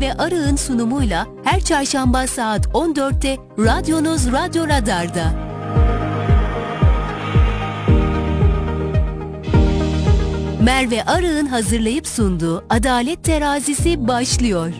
ve Arı'nın sunumuyla her çarşamba saat 14'te radyonuz Radyo Radar'da. Merve Arı'nın hazırlayıp sunduğu Adalet Terazisi başlıyor.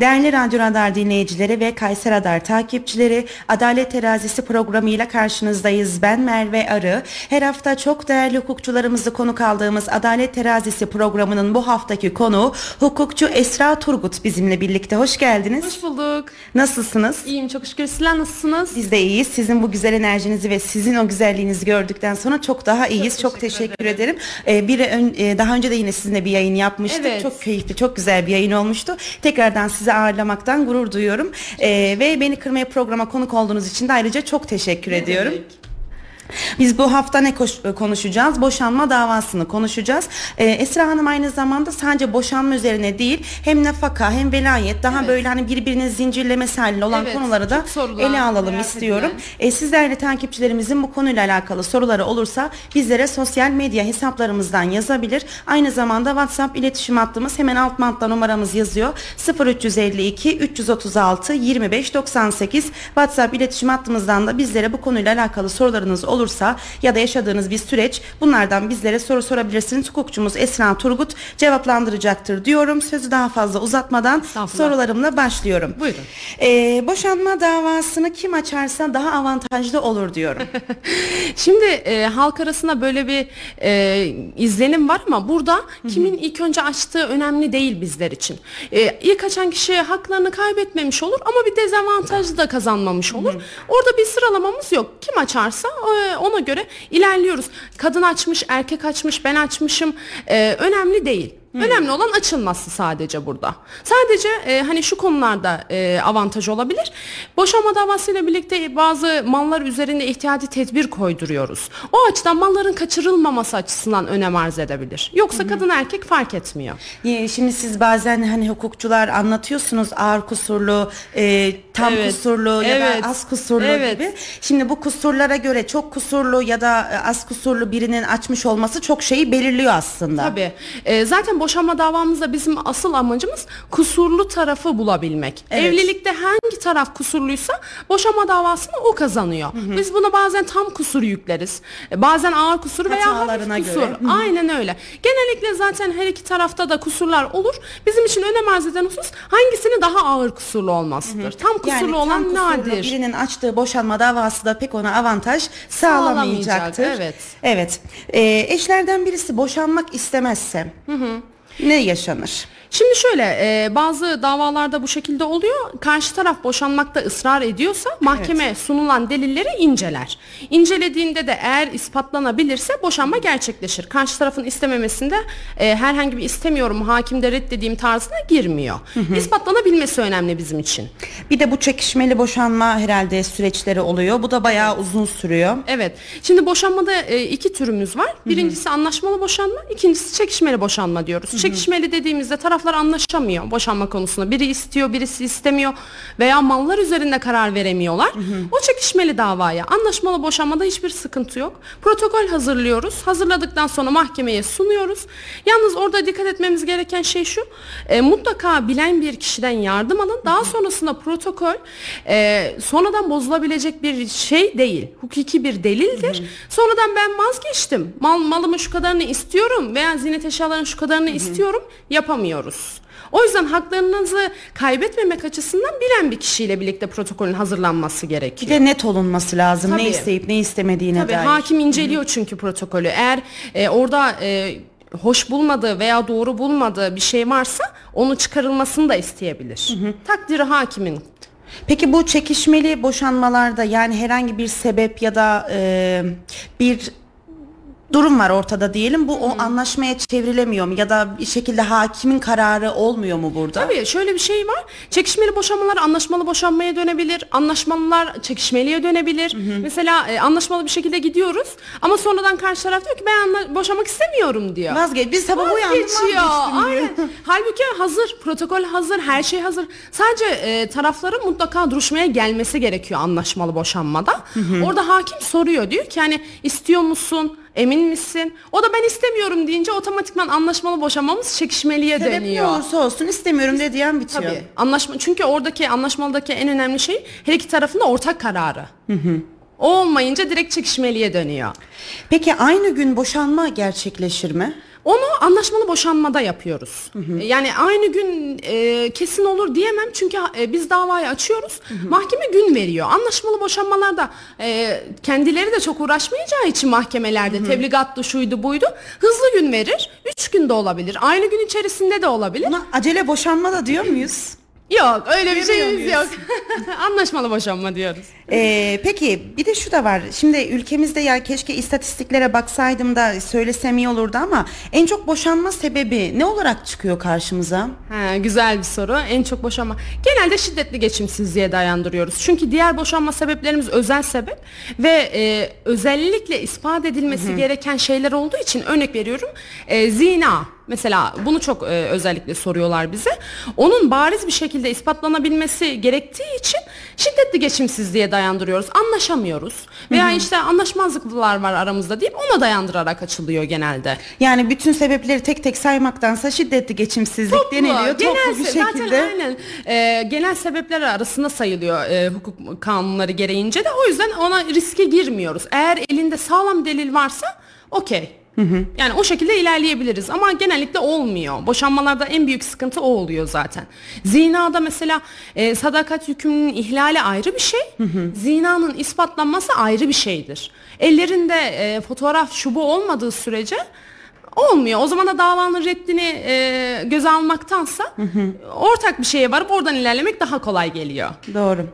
Değerli Radyo Radar dinleyicileri ve Kayser Radar takipçileri Adalet Terazisi programıyla karşınızdayız. Ben Merve Arı. Her hafta çok değerli hukukçularımızı konuk aldığımız Adalet Terazisi programının bu haftaki konu hukukçu Esra Turgut bizimle birlikte. Hoş geldiniz. Hoş bulduk. Nasılsınız? İyiyim çok şükür. Sizler nasılsınız? Biz de iyiyiz. Sizin bu güzel enerjinizi ve sizin o güzelliğinizi gördükten sonra çok daha iyiyiz. Çok, teşekkür teşekkür, ederim. Ee, bir ön- e, daha önce de yine sizinle bir yayın yapmıştık. Evet. Çok keyifli, çok güzel bir yayın olmuştu. Tekrardan sizi ağırlamaktan gurur duyuyorum. Ee, ve beni kırmaya programa konuk olduğunuz için de ayrıca çok teşekkür ediyorum. Biz bu hafta ne koş- konuşacağız? Boşanma davasını konuşacağız. Ee, Esra Hanım aynı zamanda sadece boşanma üzerine değil hem nafaka hem velayet daha Evet. böyle hani birbirinin zincirlemesi halinde olan Evet, konuları da ele alalım istiyorum. edilen. E, siz değerli takipçilerimizin bu konuyla alakalı soruları olursa bizlere sosyal medya hesaplarımızdan yazabilir. Aynı zamanda WhatsApp iletişim hattımız hemen alt mantta numaramız yazıyor. 0352 336 25 98 WhatsApp iletişim hattımızdan da bizlere bu konuyla alakalı sorularınız olursa ya da yaşadığınız bir süreç bunlardan bizlere soru sorabilirsiniz. Hukukçumuz Esra Turgut cevaplandıracaktır diyorum. Sözü daha fazla uzatmadan sorularımla başlıyorum. Buyurun. Ee, boşanma davasını kim açarsa daha avantajlı olur diyorum. Şimdi e, halk arasında böyle bir e, izlenim var ama burada kimin ilk önce açtığı önemli değil bizler için. E, ilk açan kişi haklarını kaybetmemiş olur ama bir dezavantajlı da kazanmamış olur. Orada bir sıralamamız yok. Kim açarsa e, ona göre ilerliyoruz. Kadın açmış, erkek açmış, ben açmışım e, önemli değil. Önemli olan açılması sadece burada. Sadece e, hani şu konularda e, avantaj olabilir. Boşanma davasıyla birlikte bazı mallar üzerinde ihtiyati tedbir koyduruyoruz. O açıdan malların kaçırılmaması açısından önem arz edebilir. Yoksa kadın erkek fark etmiyor. Şimdi siz bazen hani hukukçular anlatıyorsunuz ağır kusurlu, e, tam Evet, kusurlu ya evet, da az kusurlu evet. gibi. Şimdi bu kusurlara göre çok kusurlu ya da e, az kusurlu birinin açmış olması çok şeyi belirliyor aslında. Tabii. E, zaten boşanma davamızda bizim asıl amacımız kusurlu tarafı bulabilmek. Evet. Evlilikte hangi taraf kusurluysa boşanma davasını o kazanıyor. Biz buna bazen tam kusur yükleriz. E, bazen ağır kusur veya hafif kusur. göre. Hı hı. Aynen öyle. Genellikle zaten her iki tarafta da kusurlar olur. Bizim için önem arz eden husus hangisinin daha ağır kusurlu olmasıdır. Tam kusurlu Yani tam olan kusurlu nadir. birinin açtığı boşanma davası da pek ona avantaj sağlamayacaktır. Sağlamayacak, evet. Evet. Ee, eşlerden birisi boşanmak istemezse ne yaşanır? Şimdi şöyle e, bazı davalarda bu şekilde oluyor. Karşı taraf boşanmakta ısrar ediyorsa mahkeme sunulan delilleri inceler. İncelediğinde de eğer ispatlanabilirse boşanma gerçekleşir. Karşı tarafın istememesinde e, herhangi bir istemiyorum hakimde reddediğim tarzına girmiyor. İspatlanabilmesi önemli bizim için. Bir de bu çekişmeli boşanma herhalde süreçleri oluyor. Bu da bayağı uzun sürüyor. Evet. Şimdi boşanmada e, iki türümüz var. Birincisi anlaşmalı boşanma, ikincisi çekişmeli boşanma diyoruz. Çekişmeli dediğimizde taraflar anlaşamıyor boşanma konusunda. Biri istiyor, birisi istemiyor veya mallar üzerinde karar veremiyorlar. O çekişmeli davaya. Anlaşmalı boşanmada hiçbir sıkıntı yok. Protokol hazırlıyoruz. Hazırladıktan sonra mahkemeye sunuyoruz. Yalnız orada dikkat etmemiz gereken şey şu. e, mutlaka bilen bir kişiden yardım alın. Daha sonrasında protokol e, sonradan bozulabilecek bir şey değil. Hukuki bir delildir. Sonradan ben vazgeçtim. Mal, malımın şu kadarını istiyorum veya ziynet eşyalarının şu kadarını istiyorum. Yapamıyoruz. O yüzden haklarınızı kaybetmemek açısından bilen bir kişiyle birlikte protokolün hazırlanması Bir gerekiyor. de net olunması lazım. Ne Tabii. isteyip ne istemediğine Tabii dair. hakim inceliyor çünkü protokolü. Eğer e, orada e, hoş bulmadığı veya doğru bulmadığı bir şey varsa onu çıkarılmasını da isteyebilir. Takdiri hakimin. Peki bu çekişmeli boşanmalarda yani herhangi bir sebep ya da e, bir durum var ortada diyelim. Bu o anlaşmaya çevrilemiyor mu ya da bir şekilde hakimin kararı olmuyor mu burada? Tabii şöyle bir şey var. Çekişmeli boşanmalar anlaşmalı boşanmaya dönebilir. Anlaşmalılar çekişmeliye dönebilir. Mesela e, anlaşmalı bir şekilde gidiyoruz ama sonradan karşı taraf diyor ki ben anla- boşanmak istemiyorum diyor. Vazgeç. Biz sabah uyandım Vazgeçiyor. vazgeçtim diyor. Aynen. Halbuki hazır, protokol hazır, her şey hazır. Sadece e, tarafların mutlaka duruşmaya gelmesi gerekiyor anlaşmalı boşanmada. Orada hakim soruyor diyor ki hani istiyor musun? Emin misin? O da ben istemiyorum deyince otomatikman anlaşmalı boşanmamız çekişmeliye Sebep ne dönüyor. olursa olsun istemiyorum dediği an bitiyor. Tabii. Anlaşma çünkü oradaki anlaşmalıdaki en önemli şey her iki tarafın da ortak kararı. O olmayınca direkt çekişmeliye dönüyor. Peki aynı gün boşanma gerçekleşir mi? Onu anlaşmalı boşanmada yapıyoruz. Yani aynı gün e, kesin olur diyemem çünkü e, biz davayı açıyoruz. Mahkeme gün veriyor. Anlaşmalı boşanmalarda e, kendileri de çok uğraşmayacağı için mahkemelerde tebligattı şuydu buydu hızlı gün verir. Üç günde olabilir. Aynı gün içerisinde de olabilir. Buna acele boşanma da diyor muyuz? Yok öyle bir şeyimiz yok. Anlaşmalı boşanma diyoruz. Ee, peki bir de şu da var. Şimdi ülkemizde ya keşke istatistiklere baksaydım da söylesem iyi olurdu ama en çok boşanma sebebi ne olarak çıkıyor karşımıza? Ha, güzel bir soru. En çok boşanma. Genelde şiddetli geçimsizliğe dayandırıyoruz. Çünkü diğer boşanma sebeplerimiz özel sebep ve e, özellikle ispat edilmesi gereken şeyler olduğu için örnek veriyorum. E, zina mesela bunu çok e, özellikle soruyorlar bize. Onun bariz bir şekilde ispatlanabilmesi gerektiği için şiddetli geçimsizliğe dayandırıyoruz. Anlaşamıyoruz veya işte anlaşmazlıklar var aramızda deyip ona dayandırarak açılıyor genelde. Yani bütün sebepleri tek tek saymaktansa şiddetli geçimsizlik deniliyor. genel Toplu bir şekilde. Zaten aynen e, genel sebepler arasında sayılıyor e, hukuk kanunları gereğince de o yüzden ona riske girmiyoruz. Eğer elinde sağlam delil varsa okey. Yani o şekilde ilerleyebiliriz ama genellikle olmuyor. Boşanmalarda en büyük sıkıntı o oluyor zaten. Zinada mesela e, sadakat yükümlülüğünün ihlali ayrı bir şey. Zinanın ispatlanması ayrı bir şeydir. Ellerinde e, fotoğraf şubu olmadığı sürece Olmuyor. O zaman da davanın reddini e, göze almaktansa ortak bir şeye varıp oradan ilerlemek daha kolay geliyor. Doğru.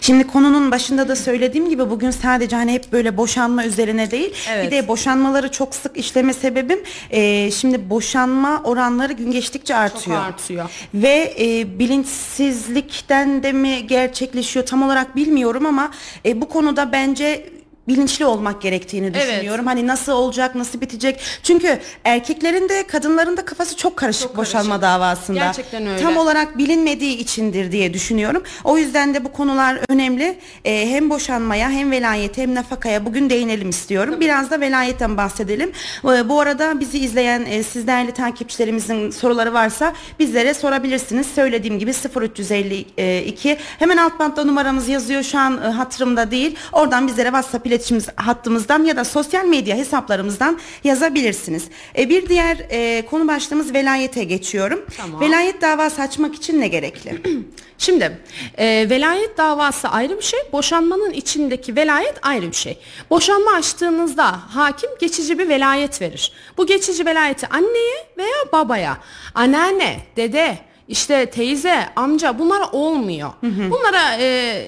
Şimdi konunun başında da söylediğim gibi bugün sadece hani hep böyle boşanma üzerine değil Evet. bir de boşanmaları çok sık işleme sebebim e, şimdi boşanma oranları gün geçtikçe artıyor. artıyor. Ve e, bilinçsizlikten de mi gerçekleşiyor tam olarak bilmiyorum ama e, bu konuda bence bilinçli olmak gerektiğini Evet. düşünüyorum. Hani nasıl olacak, nasıl bitecek? Çünkü erkeklerin de kadınların da kafası çok karışık Çok boşanma karışık. davasında. Gerçekten öyle. Tam olarak bilinmediği içindir diye düşünüyorum. O yüzden de bu konular önemli. Ee, hem boşanmaya hem velayete hem nafakaya bugün değinelim istiyorum. Biraz da velayetten bahsedelim. Ee, bu arada bizi izleyen e, siz değerli takipçilerimizin soruları varsa bizlere sorabilirsiniz. Söylediğim gibi 0352 hemen alt bantta numaramız yazıyor şu an e, hatırımda değil. Oradan bizlere WhatsApp iletişim hattımızdan ya da sosyal medya hesaplarımızdan yazabilirsiniz. E, bir diğer e, konu başlığımız velayete geçiyorum. Tamam. Velayet davası açmak için ne gerekli? Şimdi e, velayet davası ayrı bir şey, boşanmanın içindeki velayet ayrı bir şey. Boşanma açtığınızda hakim geçici bir velayet verir. Bu geçici velayeti anneye veya babaya, anneanne, dede, işte teyze, amca bunlar olmuyor. Bunlara e,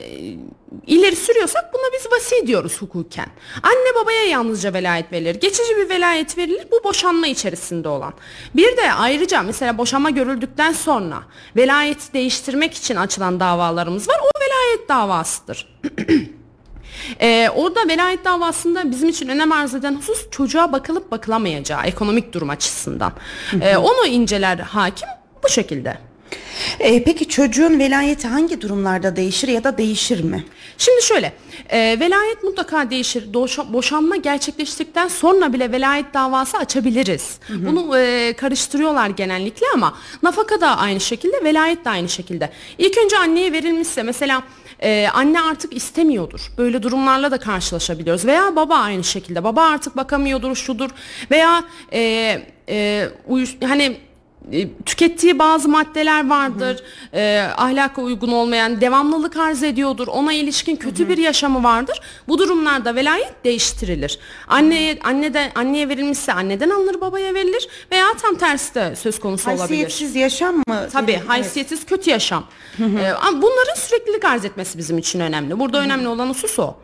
ileri sürüyorsak buna biz vasi diyoruz hukuken. Anne babaya yalnızca velayet verilir. Geçici bir velayet verilir bu boşanma içerisinde olan. Bir de ayrıca mesela boşanma görüldükten sonra velayeti değiştirmek için açılan davalarımız var. O velayet davasıdır. Ee, orada velayet davasında bizim için önem arz eden husus çocuğa bakılıp bakılamayacağı ekonomik durum açısından. Ee, onu inceler hakim bu şekilde. E, peki çocuğun velayeti hangi durumlarda değişir ya da değişir mi? Şimdi şöyle, e, velayet mutlaka değişir. Doşa- boşanma gerçekleştikten sonra bile velayet davası açabiliriz. Bunu e, karıştırıyorlar genellikle ama nafaka da aynı şekilde, velayet de aynı şekilde. İlk önce anneye verilmişse mesela e, anne artık istemiyordur. Böyle durumlarla da karşılaşabiliyoruz. Veya baba aynı şekilde. Baba artık bakamıyordur, şudur. Veya e, e, uyuş, hani tükettiği bazı maddeler vardır. E, ahlaka uygun olmayan, devamlılık arz ediyordur. Ona ilişkin kötü bir yaşamı vardır. Bu durumlarda velayet değiştirilir. Anneye annede anneye verilmişse anneden alınır, babaya verilir veya tam tersi de söz konusu olabilir. Haysiyetsiz yaşam mı? Tabii Evet. haysiyetsiz kötü yaşam. Ama bunların süreklilik arz etmesi bizim için önemli. Burada önemli olan husus o.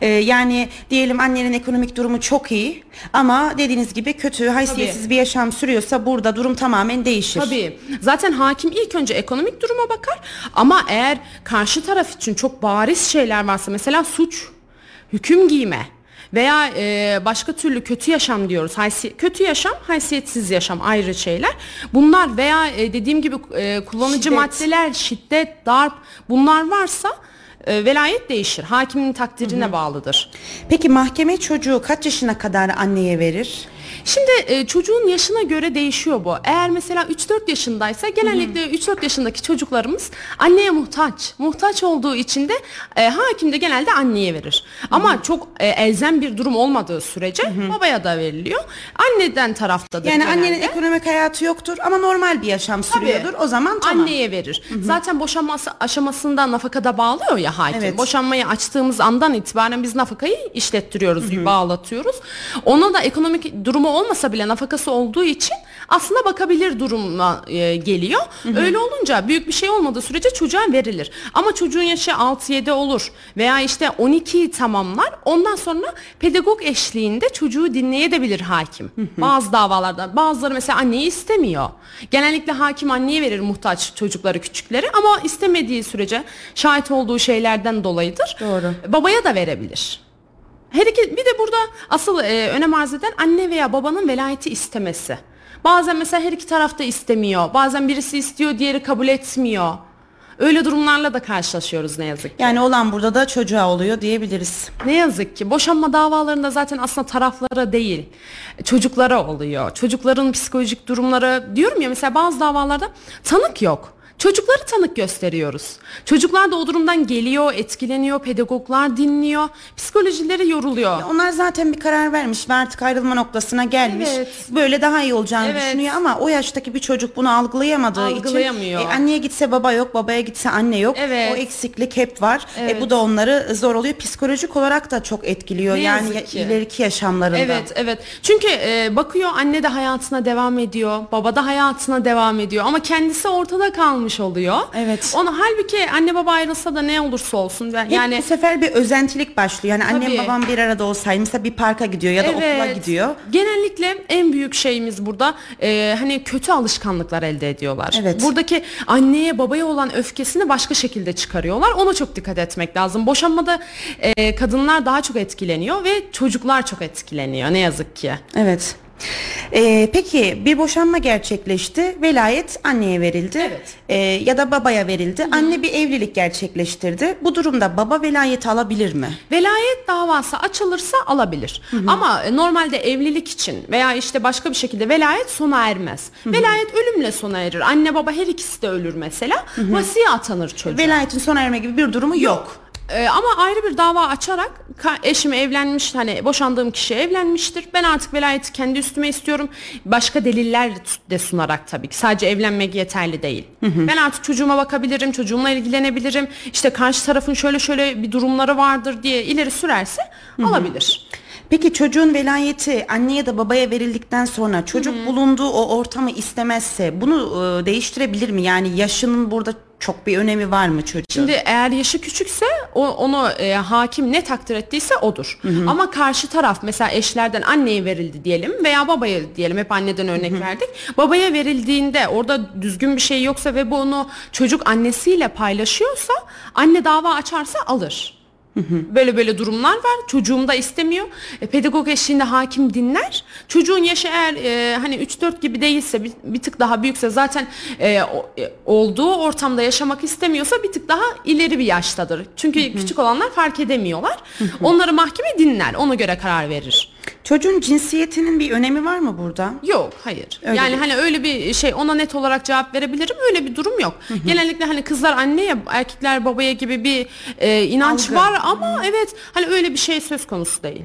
Ee, yani diyelim annenin ekonomik durumu çok iyi ama dediğiniz gibi kötü, haysiyetsiz bir yaşam sürüyorsa burada durum tamamen değişir. Tabii. Zaten hakim ilk önce ekonomik duruma bakar ama eğer karşı taraf için çok bariz şeyler varsa mesela suç, hüküm giyme veya e, başka türlü kötü yaşam diyoruz. Haysi, kötü yaşam, haysiyetsiz yaşam ayrı şeyler. Bunlar veya e, dediğim gibi e, kullanıcı Şiddet. maddeler, şiddet, darp bunlar varsa e, velayet değişir. Hakimin takdirine bağlıdır. Peki mahkeme çocuğu kaç yaşına kadar anneye verir? Şimdi e, çocuğun yaşına göre değişiyor bu. Eğer mesela 3-4 yaşındaysa genellikle 3-4 yaşındaki çocuklarımız anneye muhtaç. Muhtaç olduğu için de e, hakim de genelde anneye verir. Ama çok e, elzem bir durum olmadığı sürece babaya da veriliyor. Anneden taraftadır Yani genelde. annenin ekonomik hayatı yoktur ama normal bir yaşam sürüyordur. O zaman tamam. Anneye verir. Zaten boşanması aşamasında nafakada bağlıyor ya hakim. Evet. Boşanmayı açtığımız andan itibaren biz nafakayı işlettiriyoruz, bağlatıyoruz. Ona da ekonomik durumu olmasa bile nafakası olduğu için aslında bakabilir duruma e, geliyor. Öyle olunca büyük bir şey olmadığı sürece çocuğa verilir. Ama çocuğun yaşı 6-7 olur veya işte 12'yi tamamlar. Ondan sonra pedagog eşliğinde çocuğu dinleyebilir hakim. Bazı davalarda bazıları mesela anneyi istemiyor. Genellikle hakim anneye verir muhtaç çocukları küçükleri ama istemediği sürece şahit olduğu şeylerden dolayıdır. Doğru. Babaya da verebilir. Her iki bir de burada asıl e, önem arz eden anne veya babanın velayeti istemesi. Bazen mesela her iki taraf da istemiyor. Bazen birisi istiyor, diğeri kabul etmiyor. Öyle durumlarla da karşılaşıyoruz ne yazık ki. Yani olan burada da çocuğa oluyor diyebiliriz. Ne yazık ki boşanma davalarında zaten aslında taraflara değil çocuklara oluyor. Çocukların psikolojik durumları diyorum ya mesela bazı davalarda tanık yok. Çocukları tanık gösteriyoruz. Çocuklar da o durumdan geliyor, etkileniyor, pedagoglar dinliyor, psikolojileri yoruluyor. Onlar zaten bir karar vermiş ve artık ayrılma noktasına gelmiş. Evet. Böyle daha iyi olacağını Evet. düşünüyor ama o yaştaki bir çocuk bunu algılayamadığı Algılayamıyor. için e, anneye gitse baba yok, babaya gitse anne yok. Evet. O eksiklik hep var. E, bu da onları zor oluyor. Psikolojik olarak da çok etkiliyor. Ne yani yazık ya- ki. ileriki yaşamlarında. Evet, evet. Çünkü e, bakıyor anne de hayatına devam ediyor, baba da hayatına devam ediyor ama kendisi ortada kalmış oluyor. Evet. Onu halbuki anne baba ayrılsa da ne olursa olsun ben- Hep yani bu sefer bir özentilik başlıyor. Yani annem Tabii. babam bir arada olsaydı mesela bir parka gidiyor ya da okula gidiyor. Genellikle en büyük şeyimiz burada e, hani kötü alışkanlıklar elde ediyorlar. Evet. Buradaki anneye babaya olan öfkesini başka şekilde çıkarıyorlar. Ona çok dikkat etmek lazım. Boşanmada e, kadınlar daha çok etkileniyor ve çocuklar çok etkileniyor ne yazık ki. Evet. Ee, peki bir boşanma gerçekleşti. Velayet anneye verildi. Evet. Ee, ya da babaya verildi. Anne bir evlilik gerçekleştirdi. Bu durumda baba velayeti alabilir mi? Velayet davası açılırsa alabilir. Ama e, normalde evlilik için veya işte başka bir şekilde velayet sona ermez. Velayet ölümle sona erir. Anne baba her ikisi de ölür mesela. Vasiye atanır çocuğa. Velayetin sona erme gibi bir durumu yok. Ee, ama ayrı bir dava açarak eşim evlenmiş hani boşandığım kişi evlenmiştir. Ben artık velayeti kendi üstüme istiyorum. Başka deliller de sunarak tabii ki. Sadece evlenmek yeterli değil. Ben artık çocuğuma bakabilirim, çocuğumla ilgilenebilirim. İşte karşı tarafın şöyle şöyle bir durumları vardır diye ileri sürerse alabilir. Peki çocuğun velayeti anne ya da babaya verildikten sonra çocuk bulunduğu o ortamı istemezse bunu e, değiştirebilir mi? Yani yaşının burada çok bir önemi var mı çocuğun? Şimdi eğer yaşı küçükse o, onu e, hakim ne takdir ettiyse odur. Ama karşı taraf mesela eşlerden anneye verildi diyelim veya babaya diyelim hep anneden örnek verdik. Babaya verildiğinde orada düzgün bir şey yoksa ve bu onu çocuk annesiyle paylaşıyorsa anne dava açarsa alır. Böyle böyle durumlar var. Çocuğum da istemiyor. E, pedagog eşliğinde hakim dinler. Çocuğun yaşı eğer e, hani 3-4 gibi değilse bir, bir tık daha büyükse zaten e, o- e, olduğu ortamda yaşamak istemiyorsa bir tık daha ileri bir yaştadır. Çünkü küçük olanlar fark edemiyorlar. Onları mahkeme dinler. Ona göre karar verir. Çocuğun cinsiyetinin bir önemi var mı burada? Yok hayır. Öyle yani değil. hani öyle bir şey ona net olarak cevap verebilirim. Öyle bir durum yok. Genellikle hani kızlar anneye erkekler babaya gibi bir e, inanç Algı. var ama evet hani öyle bir şey söz konusu değil.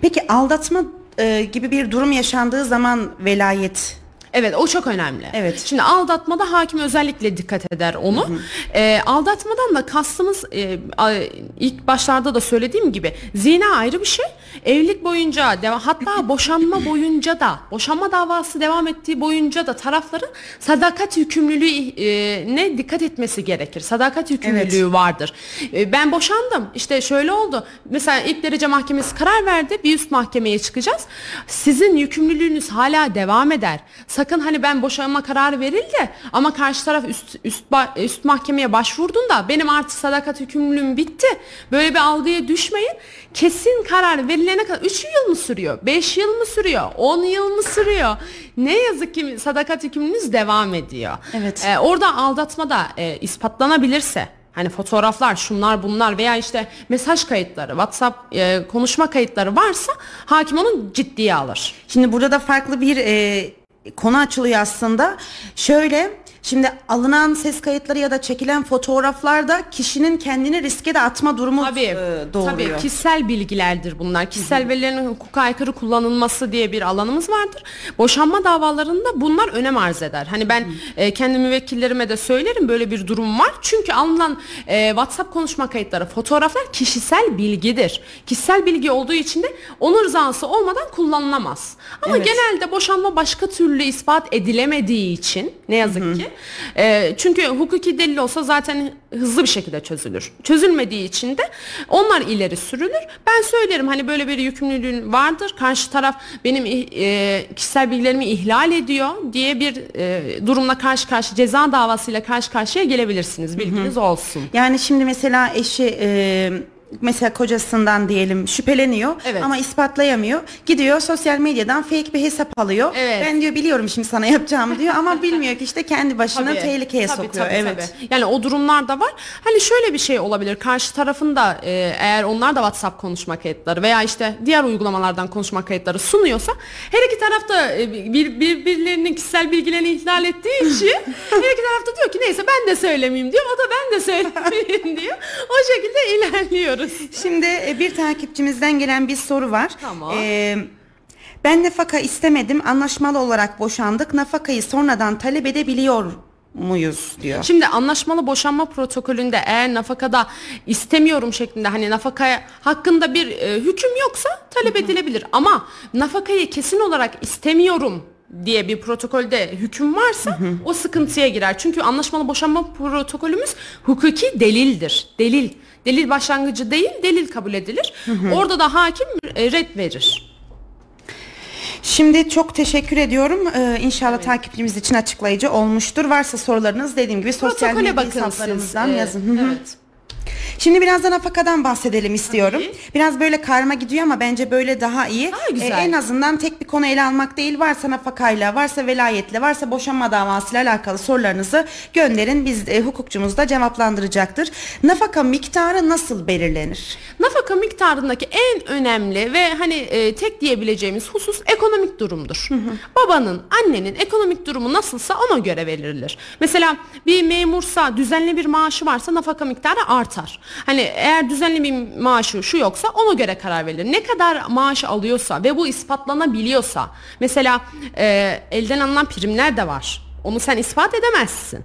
Peki aldatma e, gibi bir durum yaşandığı zaman velayet Evet o çok önemli. Evet. Şimdi aldatmada hakim özellikle dikkat eder onu. Ee, aldatmadan da kastımız e, a- ilk başlarda da söylediğim gibi zina ayrı bir şey. Evlilik boyunca deva- hatta boşanma boyunca da boşanma davası devam ettiği boyunca da tarafların sadakat yükümlülüğü e, ne dikkat etmesi gerekir. Sadakat yükümlülüğü vardır. E, ben boşandım. İşte şöyle oldu. Mesela ilk derece mahkemesi karar verdi. Bir üst mahkemeye çıkacağız. Sizin yükümlülüğünüz hala devam eder. Sakın hani ben boşanma kararı verildi ama karşı taraf üst üst üst mahkemeye başvurduğunda benim artık sadakat yükümlülüğüm bitti. Böyle bir algıya düşmeyin. Kesin karar verilene kadar 3 yıl mı sürüyor? 5 yıl mı sürüyor? 10 yıl mı sürüyor? Ne yazık ki sadakat yükümlülüğünüz devam ediyor. Evet. Ee, orada aldatma da e, ispatlanabilirse hani fotoğraflar şunlar bunlar veya işte mesaj kayıtları WhatsApp e, konuşma kayıtları varsa hakim onu ciddiye alır. Şimdi burada da farklı bir e, konu açılıyor aslında. Şöyle Şimdi alınan ses kayıtları ya da çekilen fotoğraflarda kişinin kendini riske de atma durumu Tabii, e, doğuruyor. tabii kişisel bilgilerdir bunlar. Kişisel verilerin hukuka aykırı kullanılması diye bir alanımız vardır. Boşanma davalarında bunlar önem arz eder. Hani ben e, kendi müvekkillerime de söylerim böyle bir durum var. Çünkü alınan e, WhatsApp konuşma kayıtları, fotoğraflar kişisel bilgidir. Kişisel bilgi olduğu için de onun rızası olmadan kullanılamaz. Ama Evet. genelde boşanma başka türlü ispat edilemediği için ne yazık ki. E, çünkü hukuki delil olsa zaten hızlı bir şekilde çözülür. Çözülmediği için de onlar ileri sürülür. Ben söylerim hani böyle bir yükümlülüğün vardır. Karşı taraf benim e, kişisel bilgilerimi ihlal ediyor diye bir e, durumla karşı karşı ceza davasıyla karşı karşıya gelebilirsiniz. Bilginiz olsun. Yani şimdi mesela eşi e, mesela kocasından diyelim şüpheleniyor Evet. ama ispatlayamıyor. Gidiyor sosyal medyadan fake bir hesap alıyor. Evet. Ben diyor biliyorum şimdi sana yapacağımı diyor ama bilmiyor ki işte kendi başını Tabii, tehlikeye tabii, sokuyor. tabii, evet. tabii. Yani o durumlar da var. Hani şöyle bir şey olabilir. Karşı tarafında e, eğer onlar da WhatsApp konuşma kayıtları veya işte diğer uygulamalardan konuşma kayıtları sunuyorsa her iki tarafta e, bir, birbirlerinin kişisel bilgilerini ihlal ettiği için her iki tarafta diyor ki neyse ben de söylemeyeyim diyor. O da ben de söylemeyeyim diyor. O şekilde ilerliyoruz. Şimdi e, bir takipçimizden gelen bir soru var. Tamam. E, ben nafaka istemedim. Anlaşmalı olarak boşandık. Nafakayı sonradan talep edebiliyor muyuz diyor. Şimdi anlaşmalı boşanma protokolünde eğer nafakada istemiyorum şeklinde hani nafakaya hakkında bir e, hüküm yoksa talep edilebilir ama nafakayı kesin olarak istemiyorum diye bir protokolde hüküm varsa o sıkıntıya girer. Çünkü anlaşmalı boşanma protokolümüz hukuki delildir. Delil. Delil başlangıcı değil, delil kabul edilir. Orada da hakim e, red verir. Şimdi çok teşekkür ediyorum. Ee, inşallah takipçimiz için açıklayıcı olmuştur. Varsa sorularınız dediğim gibi sosyal medya hesaplarımızdan E, yazın. Hı hı. Evet. Şimdi biraz da nafakadan bahsedelim istiyorum. Tabii. Biraz böyle karma gidiyor ama bence böyle daha iyi. Daha güzel. Ee, en azından tek bir konu ele almak değil. Varsa nafakayla, varsa velayetle, varsa boşanma davasıyla alakalı sorularınızı gönderin. Biz e, hukukçumuz da cevaplandıracaktır. Nafaka miktarı nasıl belirlenir? Nafaka miktarındaki en önemli ve hani e, tek diyebileceğimiz husus ekonomik durumdur. Babanın, annenin ekonomik durumu nasılsa ona göre verilir. Mesela bir memursa düzenli bir maaşı varsa nafaka miktarı artar. Hani eğer düzenli bir maaşı şu yoksa ona göre karar verilir. Ne kadar maaş alıyorsa ve bu ispatlanabiliyorsa mesela e, elden alınan primler de var. Onu sen ispat edemezsin.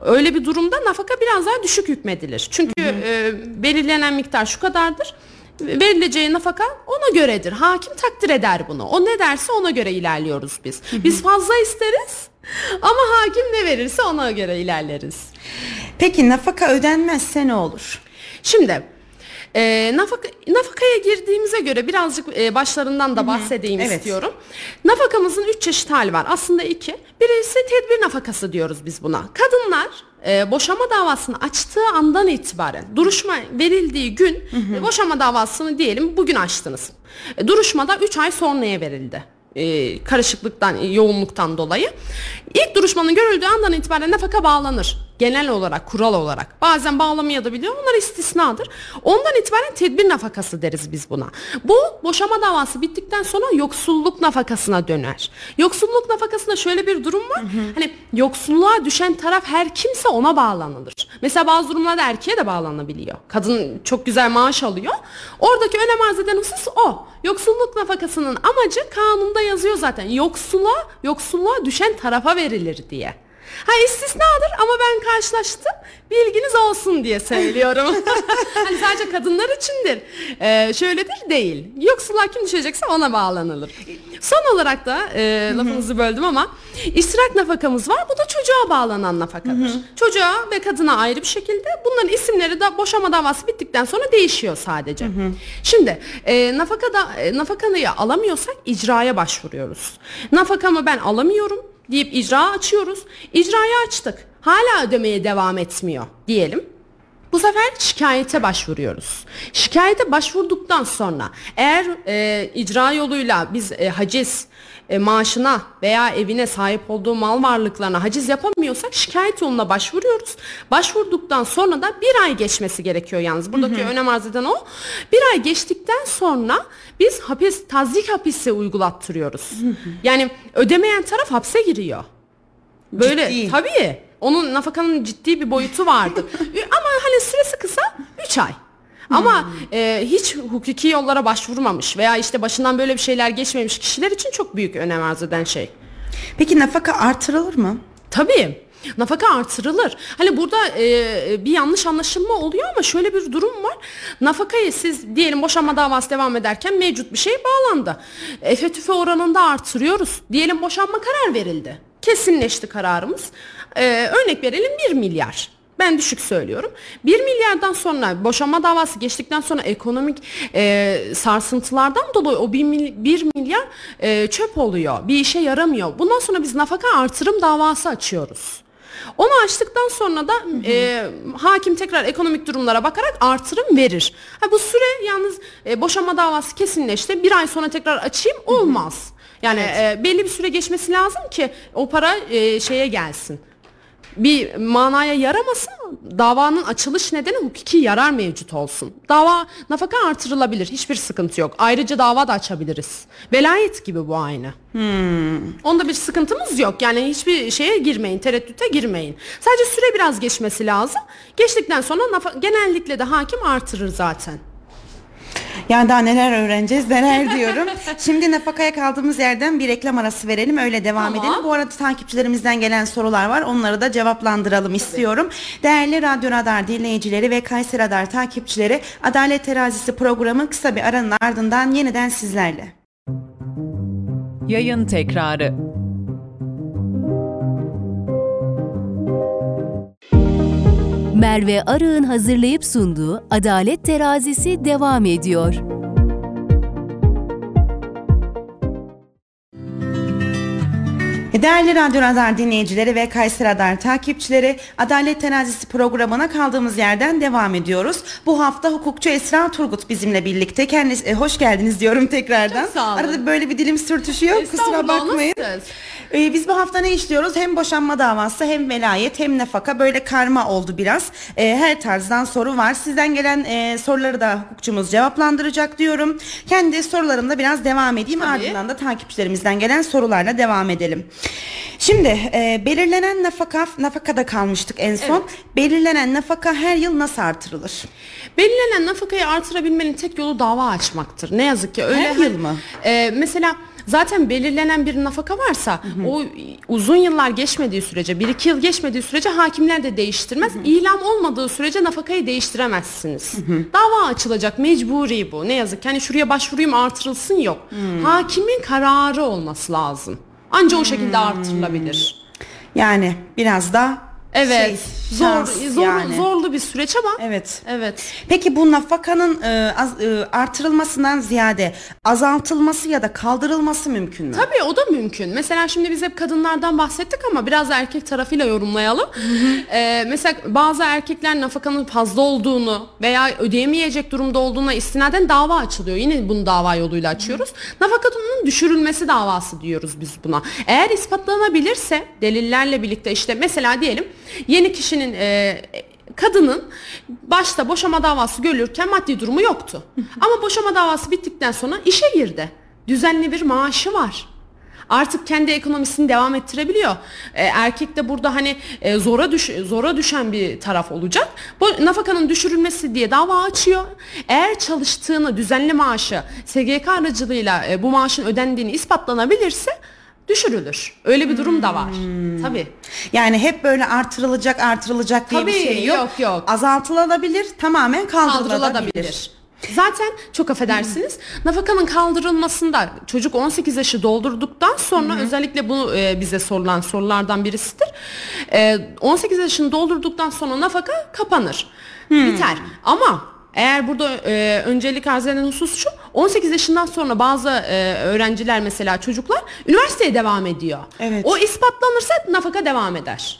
Öyle bir durumda nafaka biraz daha düşük hükmedilir. Çünkü e, belirlenen miktar şu kadardır. Verileceği nafaka ona göredir. Hakim takdir eder bunu. O ne derse ona göre ilerliyoruz biz. Biz fazla isteriz ama hakim ne verirse ona göre ilerleriz. Peki nafaka ödenmezse ne olur? Şimdi e, nafaka, nafakaya girdiğimize göre birazcık e, başlarından da bahsedeyim Evet. istiyorum. Nafakamızın üç çeşit hali var. Aslında iki. Birincisi tedbir nafakası diyoruz biz buna. Kadınlar e, boşama davasını açtığı andan itibaren duruşma verildiği gün e, boşama davasını diyelim bugün açtınız. E, duruşmada 3 ay sonraya verildi. E, karışıklıktan, e, yoğunluktan dolayı. İlk duruşmanın görüldüğü andan itibaren nafaka bağlanır. Genel olarak, kural olarak. Bazen bağlamaya da biliyor. Onlar istisnadır. Ondan itibaren tedbir nafakası deriz biz buna. Bu boşama davası bittikten sonra yoksulluk nafakasına döner. Yoksulluk nafakasında şöyle bir durum var. Hani yoksulluğa düşen taraf her kimse ona bağlanılır. Mesela bazı durumlarda erkeğe de bağlanabiliyor. Kadın çok güzel maaş alıyor. Oradaki önem arz eden husus o. Yoksulluk nafakasının amacı kanunda yazıyor zaten. Yoksula, yoksulluğa düşen tarafa verilir diye. Ha istisnadır ama ben karşılaştım. Bilginiz olsun diye söylüyorum. hani sadece kadınlar içindir. Ee, şöyledir değil. Yoksulluğa kim düşecekse ona bağlanılır. Son olarak da e, lafınızı böldüm ama iştirak nafakamız var. Bu da çocuğa bağlanan nafakadır. Çocuğa ve kadına ayrı bir şekilde bunların isimleri de boşama davası bittikten sonra değişiyor sadece. Şimdi e, nafaka da e, nafakanıyı alamıyorsak icraya başvuruyoruz. Nafakamı ben alamıyorum deyip icra açıyoruz. İcrayı açtık. Hala ödemeye devam etmiyor diyelim. Bu sefer şikayete başvuruyoruz. Şikayete başvurduktan sonra eğer e, icra yoluyla biz e, haciz e, maaşına veya evine sahip olduğu mal varlıklarına haciz yapamıyorsak şikayet yoluna başvuruyoruz. Başvurduktan sonra da bir ay geçmesi gerekiyor yalnız. Buradaki önem arz eden o. Bir ay geçtikten sonra biz hapis, tazik hapisi uygulattırıyoruz. Yani ödemeyen taraf hapse giriyor. Böyle Ciddi. tabii. Onun nafakanın ciddi bir boyutu vardır. Ama hani süresi kısa 3 ay. Ama e, hiç hukuki yollara başvurmamış veya işte başından böyle bir şeyler geçmemiş kişiler için çok büyük önem arz eden şey. Peki nafaka artırılır mı? Tabii. Nafaka artırılır. Hani burada e, bir yanlış anlaşılma oluyor ama şöyle bir durum var. Nafakayı siz diyelim boşanma davası devam ederken mevcut bir şey bağlandı. Efe tüfe oranında artırıyoruz. Diyelim boşanma karar verildi. Kesinleşti kararımız. E, örnek verelim 1 milyar. Ben düşük söylüyorum. 1 milyardan sonra boşanma davası geçtikten sonra ekonomik e, sarsıntılardan dolayı o 1, milyar e, çöp oluyor. Bir işe yaramıyor. Bundan sonra biz nafaka artırım davası açıyoruz. Onu açtıktan sonra da e, hakim tekrar ekonomik durumlara bakarak artırım verir. Ha, bu süre yalnız e, boşanma davası kesinleşti. Bir ay sonra tekrar açayım olmaz. Yani e, belli bir süre geçmesi lazım ki o para e, şeye gelsin bir manaya yaramasın davanın açılış nedeni hukuki yarar mevcut olsun. Dava nafaka artırılabilir hiçbir sıkıntı yok. Ayrıca dava da açabiliriz. Velayet gibi bu aynı. Onda bir sıkıntımız yok. Yani hiçbir şeye girmeyin, tereddüte girmeyin. Sadece süre biraz geçmesi lazım. Geçtikten sonra genellikle de hakim artırır zaten. Yani daha neler öğreneceğiz neler diyorum. Şimdi nafakaya kaldığımız yerden bir reklam arası verelim öyle devam Tamam. edelim. Bu arada takipçilerimizden gelen sorular var onları da cevaplandıralım istiyorum. Değerli Radyo Radar dinleyicileri ve Kayseri Radar takipçileri Adalet Terazisi programı kısa bir aranın ardından yeniden sizlerle. Yayın tekrarı. Merve Arı'nın hazırlayıp sunduğu Adalet Terazisi devam ediyor. Değerli Radyo Radar dinleyicileri ve Kayseri Radar takipçileri Adalet Terazisi programına kaldığımız yerden devam ediyoruz. Bu hafta hukukçu Esra Turgut bizimle birlikte. Kendisi, e, hoş geldiniz diyorum tekrardan. Çok sağ olun. Arada böyle bir dilim sürtüşüyor kusura bakmayın. Ee, biz bu hafta ne işliyoruz? Hem boşanma davası hem velayet hem nafaka böyle karma oldu biraz. Ee, her tarzdan soru var. Sizden gelen e, soruları da hukukçumuz cevaplandıracak diyorum. Kendi sorularımda biraz devam edeyim. Tabii. Ardından da takipçilerimizden gelen sorularla devam edelim. Şimdi e, belirlenen nafaka, nafakada kalmıştık en son. Evet. Belirlenen nafaka her yıl nasıl artırılır? Belirlenen nafakayı artırabilmenin tek yolu dava açmaktır. Ne yazık ki öyle. Her yıl mı? Ee, mesela zaten belirlenen bir nafaka varsa o uzun yıllar geçmediği sürece, bir iki yıl geçmediği sürece hakimler de değiştirmez. İlam olmadığı sürece nafakayı değiştiremezsiniz. Dava açılacak mecburi bu. Ne yazık ki hani şuraya başvurayım artırılsın yok. Hakimin kararı olması lazım. Anca o şekilde artırılabilir. Yani biraz da Evet. şey, zor, zor yani. zorlu bir süreç ama Evet. Evet. Peki bu nafakanın e, az- e, artırılmasından ziyade azaltılması ya da kaldırılması mümkün mü? Tabii o da mümkün. Mesela şimdi biz hep kadınlardan bahsettik ama biraz da erkek tarafıyla yorumlayalım. Ee, mesela bazı erkekler nafakanın fazla olduğunu veya ödeyemeyecek durumda olduğuna istinaden dava açılıyor. Yine bunu dava yoluyla açıyoruz. Nafakanın düşürülmesi davası diyoruz biz buna. Eğer ispatlanabilirse delillerle birlikte işte mesela diyelim yeni kişinin e, kadının başta boşama davası görülürken maddi durumu yoktu. Ama boşama davası bittikten sonra işe girdi. Düzenli bir maaşı var. Artık kendi ekonomisini devam ettirebiliyor. E, erkek de burada hani e, zora düş zora düşen bir taraf olacak. Bu nafakanın düşürülmesi diye dava açıyor. Eğer çalıştığını düzenli maaşı SGK aracılığıyla e, bu maaşın ödendiğini ispatlanabilirse düşürülür. Öyle bir durum da var. Tabii. Yani hep böyle artırılacak artırılacak diye bir Tabii, şey yok. yok, yok. Azaltılabilir tamamen kaldırılabilir. kaldırılabilir. Zaten çok affedersiniz nafakanın kaldırılmasında çocuk 18 yaşı doldurduktan sonra özellikle bu e, bize sorulan sorulardan birisidir. E, 18 yaşını doldurduktan sonra nafaka kapanır. Biter. Ama eğer burada e, öncelik arz eden husus şu 18 yaşından sonra bazı e, öğrenciler mesela çocuklar üniversiteye devam ediyor. Evet. O ispatlanırsa nafaka devam eder.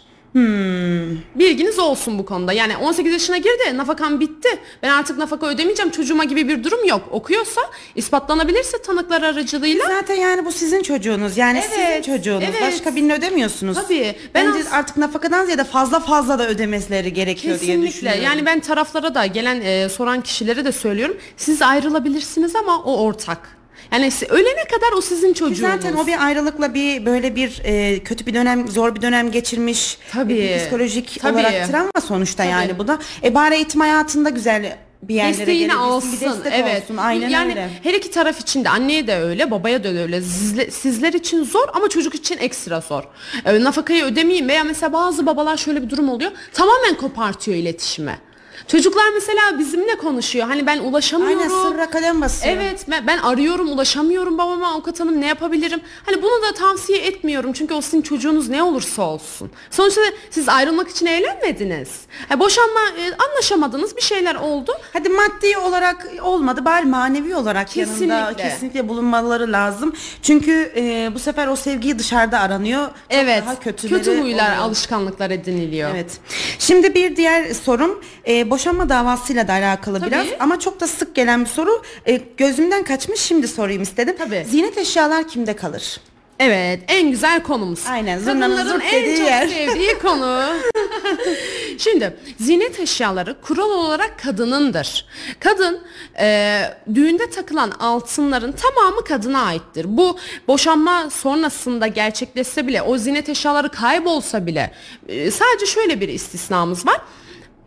Bilginiz olsun bu konuda. Yani 18 yaşına girdi, nafakan bitti. Ben artık nafaka ödemeyeceğim çocuğuma gibi bir durum yok. Okuyorsa, ispatlanabilirse tanıklar aracılığıyla Zaten yani bu sizin çocuğunuz. Yani Evet, sizin çocuğunuz. evet. Başka birini ödemiyorsunuz. Tabii. Ben Bence as- artık nafakadan ziyade fazla fazla da ödemesleri gerekiyor diye Kesinlikle. düşünüyorum. Yani ben taraflara da gelen e, soran kişilere de söylüyorum. Siz ayrılabilirsiniz ama o ortak. Yani ölene kadar o sizin çocuğunuz. Zaten o bir ayrılıkla bir böyle bir e, kötü bir dönem, zor bir dönem geçirmiş. Tabii. E, psikolojik Tabii. olarak travma sonuçta Tabii. yani bu da. E bari eğitim hayatında güzel bir yerlere Desteğini alsın. bir destek evet. olsun. Aynen yani öyle. her iki taraf için de anneye de öyle, babaya da öyle. Sizle- sizler için zor ama çocuk için ekstra zor. Ee, nafakayı ödemeyeyim veya mesela bazı babalar şöyle bir durum oluyor. Tamamen kopartıyor iletişimi. Çocuklar mesela bizimle konuşuyor. Hani ben ulaşamıyorum. Aynen sırra kalem basıyor. Evet ben, ben arıyorum ulaşamıyorum babama avukat hanım ne yapabilirim? Hani bunu da tavsiye etmiyorum çünkü o sizin çocuğunuz ne olursa olsun. Sonuçta siz ayrılmak için evlenmediniz. Ha, boşanma e, anlaşamadınız bir şeyler oldu. Hadi maddi olarak olmadı bari manevi olarak yanında Kesinlikle. kesinlikle bulunmaları lazım. Çünkü e, bu sefer o sevgiyi dışarıda aranıyor. Çok Evet daha kötü huylar oluyor. alışkanlıklar ediniliyor. Evet. Şimdi bir diğer sorum e, boşanma davasıyla da alakalı Tabii. biraz ama çok da sık gelen bir soru. E, gözümden kaçmış şimdi sorayım istedim. Tabii. Zinet eşyalar kimde kalır? Evet en güzel konumuz. Aynen, zurnanın Kadınların en çok yer. sevdiği konu. Şimdi zinet eşyaları kural olarak kadınındır. Kadın e, düğünde takılan altınların tamamı kadına aittir. Bu boşanma sonrasında gerçekleşse bile o zinet eşyaları kaybolsa bile e, sadece şöyle bir istisnamız var.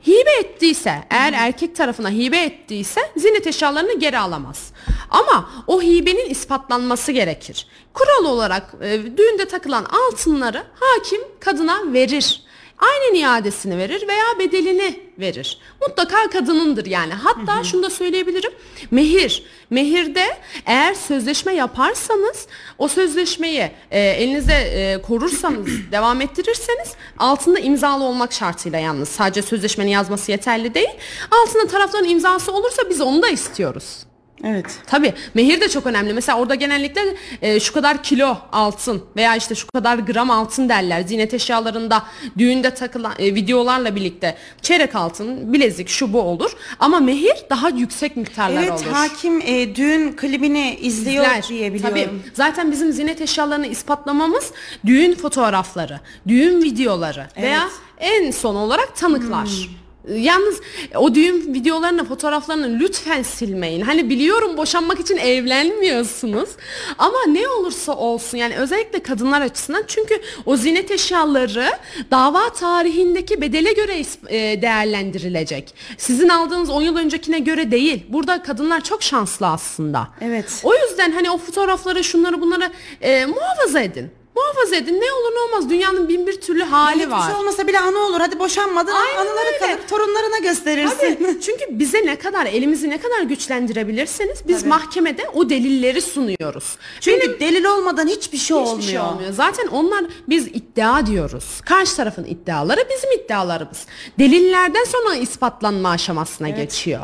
Hibe ettiyse eğer erkek tarafına hibe ettiyse zinet eşyalarını geri alamaz. Ama o hibenin ispatlanması gerekir. Kural olarak e, düğünde takılan altınları hakim kadına verir. Aynen iadesini verir veya bedelini verir. Mutlaka kadınındır yani. Hatta şunu da söyleyebilirim. Mehir. Mehirde eğer sözleşme yaparsanız o sözleşmeyi e, elinizde e, korursanız, devam ettirirseniz altında imzalı olmak şartıyla yalnız. Sadece sözleşmenin yazması yeterli değil. Altında tarafların imzası olursa biz onu da istiyoruz. Evet. Tabii mehir de çok önemli. Mesela orada genellikle e, şu kadar kilo altın veya işte şu kadar gram altın derler. Zinet eşyalarında düğünde takılan e, videolarla birlikte çeyrek altın, bilezik şu bu olur. Ama mehir daha yüksek miktarlar Evet olur. hakim e, düğün klibini izliyor İzler. diye biliyorum. Tabii. Zaten bizim zinet eşyalarını ispatlamamız düğün fotoğrafları, düğün videoları veya en son olarak tanıklar. Hmm. Yalnız o düğün videolarını, fotoğraflarını lütfen silmeyin. Hani biliyorum boşanmak için evlenmiyorsunuz. Ama ne olursa olsun yani özellikle kadınlar açısından çünkü o zinet eşyaları dava tarihindeki bedele göre e, değerlendirilecek. Sizin aldığınız 10 yıl öncekine göre değil. Burada kadınlar çok şanslı aslında. Evet. O yüzden hani o fotoğrafları şunları bunları e, muhafaza edin. Muhafaza edin. Ne olur ne olmaz. Dünyanın bin bir türlü hali Hiçbir var. şey olmasa bile anı olur. Hadi boşanmadın Aynen anıları öyle. kalır. Torunlarına gösterirsin. Tabii. Çünkü bize ne kadar elimizi ne kadar güçlendirebilirseniz biz mahkemede o delilleri sunuyoruz. Çünkü delil olmadan hiçbir şey olmuyor. Hiçbir şey olmuyor. Zaten onlar biz iddia diyoruz. Karşı tarafın iddiaları bizim iddialarımız. Delillerden sonra ispatlanma aşamasına geçiyor.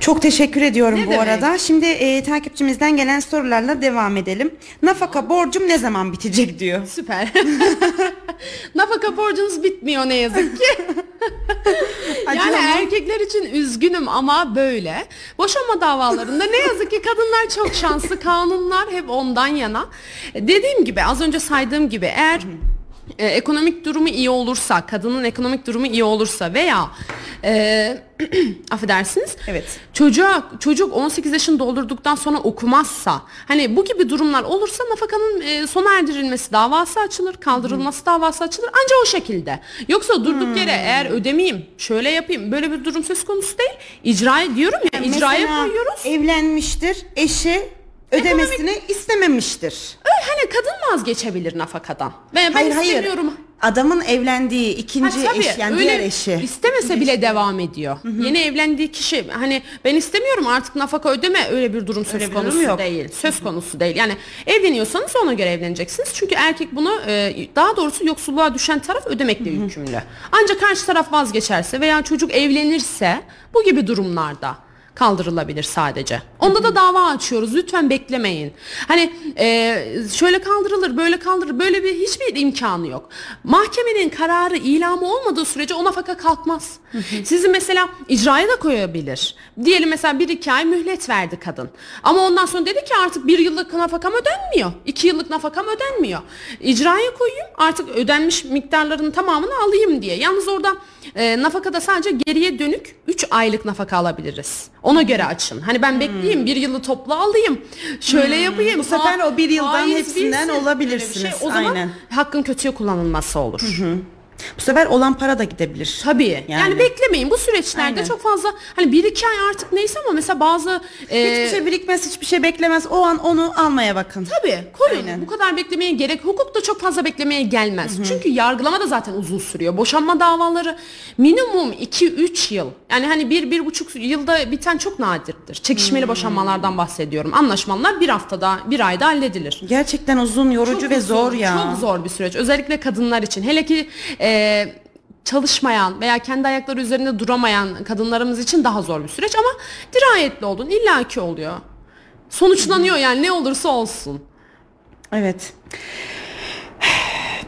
Çok teşekkür ediyorum Ne bu demek? arada. Şimdi e, takipçimizden gelen sorularla devam edelim. Nafaka borcum ne zaman bitecek diyor. Süper. Nafaka borcunuz bitmiyor ne yazık ki. yani erkekler için üzgünüm ama böyle. Boşanma davalarında ne yazık ki kadınlar çok şanslı. Kanunlar hep ondan yana. Dediğim gibi az önce saydığım gibi eğer e, ekonomik durumu iyi olursa, kadının ekonomik durumu iyi olursa veya e, affedersiniz. Evet. Çocuğa çocuk 18 yaşını doldurduktan sonra okumazsa hani bu gibi durumlar olursa nafakanın e, sona erdirilmesi davası açılır, kaldırılması davası açılır ancak o şekilde. Yoksa durduk yere eğer ödemeyeyim, şöyle yapayım böyle bir durum söz konusu değil. İcra diyorum ya icraya Mesela koyuyoruz. evlenmiştir, eşi ödemesini istememiştir. Öyle hani kadın vazgeçebilir nafakadan. Ve ben hayır hayır. istemiyorum. Adamın evlendiği Ha, ikinci tabii, eş yani öyle diğer eşi. istemese bile devam ediyor. Yeni evlendiği kişi hani ben istemiyorum artık nafaka ödeme öyle bir durum söz Öyle bir durum konusu yok. değil. Söz konusu değil. Yani evleniyorsanız ona göre evleneceksiniz. Çünkü erkek bunu e, daha doğrusu yoksulluğa düşen taraf ödemekle yükümlü. Ancak karşı taraf vazgeçerse veya çocuk evlenirse bu gibi durumlarda kaldırılabilir sadece. Onda da dava açıyoruz. Lütfen beklemeyin. Hani e, şöyle kaldırılır, böyle kaldırılır. Böyle bir hiçbir imkanı yok. Mahkemenin kararı ilamı olmadığı sürece o nafaka kalkmaz. Sizi mesela icraya da koyabilir. Diyelim mesela bir iki ay mühlet verdi kadın. Ama ondan sonra dedi ki artık bir yıllık nafakam ödenmiyor. iki yıllık nafakam ödenmiyor. İcraya koyayım artık ödenmiş miktarların tamamını alayım diye. Yalnız orada e, nafakada sadece geriye dönük 3 aylık nafaka alabiliriz. Ona göre açın. Hani ben bekleyeyim bir yılı toplu alayım. Şöyle yapayım. Bu sefer o bir yıldan hepsinden olabilirsiniz. Şey. O zaman Aynen. hakkın kötüye kullanılması olur. Bu sefer olan para da gidebilir. Tabii. Yani, Yani. beklemeyin. Bu süreçlerde Aynen. çok fazla hani bir iki ay artık neyse ama mesela bazı e, Hiçbir şey birikmez, hiçbir şey beklemez. O an onu almaya bakın. Tabii korun. Aynen. Bu kadar beklemeye gerek. Hukuk da çok fazla beklemeye gelmez. Çünkü yargılama da zaten uzun sürüyor. Boşanma davaları minimum 2-3 yıl. Yani hani bir, bir buçuk yılda biten çok nadirdir. Çekişmeli boşanmalardan bahsediyorum. Anlaşmalar bir haftada, bir ayda halledilir. Gerçekten uzun, yorucu ve uzun, zor ya. Çok zor bir süreç. Özellikle kadınlar için. Hele ki e, çalışmayan veya kendi ayakları üzerinde duramayan kadınlarımız için daha zor bir süreç ama dirayetli olun. illaki oluyor. Sonuçlanıyor yani ne olursa olsun. Evet.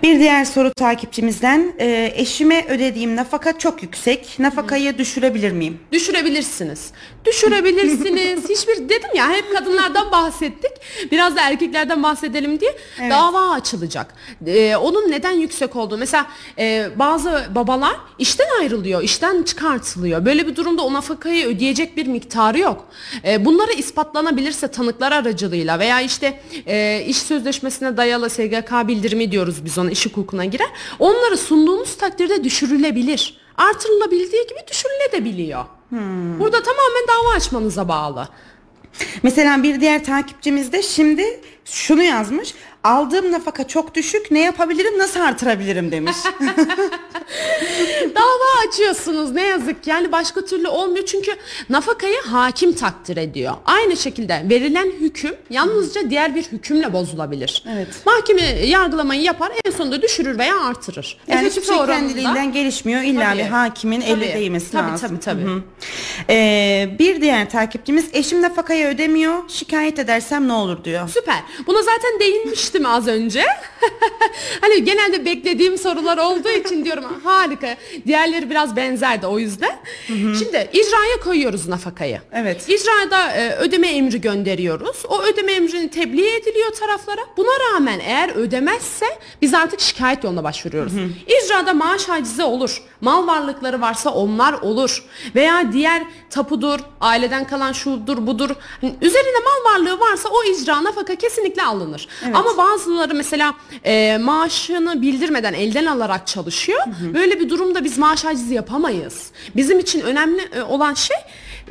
Bir diğer soru takipçimizden e, eşime ödediğim nafaka çok yüksek. Nafakayı düşürebilir miyim? Düşürebilirsiniz. Düşürebilirsiniz. Hiçbir dedim ya hep kadınlardan bahsettik. Biraz da erkeklerden bahsedelim diye. Evet. Dava açılacak. Ee, onun neden yüksek olduğu. Mesela e, bazı babalar işten ayrılıyor, işten çıkartılıyor. Böyle bir durumda o nafakayı ödeyecek bir miktarı yok. E, bunları ispatlanabilirse tanıklar aracılığıyla veya işte e, iş sözleşmesine dayalı SGK bildirimi diyoruz biz ona iş hukukuna girer. Onları sunduğunuz takdirde düşürülebilir. Artırılabildiği gibi düşürülebiliyor. Burada tamamen dava açmanıza bağlı. Mesela bir diğer takipçimiz de şimdi şunu yazmış. Aldığım nafaka çok düşük. Ne yapabilirim? Nasıl artırabilirim demiş. Dava açıyorsunuz ne yazık ki. yani başka türlü olmuyor çünkü nafakayı hakim takdir ediyor. Aynı şekilde verilen hüküm yalnızca diğer bir hükümle bozulabilir. Evet. Mahkeme yargılamayı yapar en sonunda düşürür veya artırır. Yani hiçbir şey kendiliğinden gelişmiyor. İlla Tabii. bir hakimin Tabii. eli değmesi Tabii, lazım. tabii, tabii. Hı hı. Ee, bir diğer takipçimiz eşim nafakayı ödemiyor. Şikayet edersem ne olur diyor. Süper. Buna zaten değinmiştim az önce. hani genelde beklediğim sorular olduğu için diyorum harika. Diğerleri biraz benzerdi o yüzden. Şimdi icraya koyuyoruz nafakayı. Evet. İcrada e, ödeme emri gönderiyoruz. O ödeme emrini tebliğ ediliyor taraflara. Buna rağmen eğer ödemezse biz artık şikayet yoluna başvuruyoruz. İcrada maaş hacizi olur. Mal varlıkları varsa onlar olur. Veya diğer tapudur, aileden kalan şudur budur. Hani üzerinde mal varlığı varsa o icra nafaka kesinlikle alınır. Ama bazıları mesela e, maaşını bildirmeden elden alarak çalışıyor. Böyle bir durumda biz maaş hacizi yapamayız. Bizim için önemli e, olan şey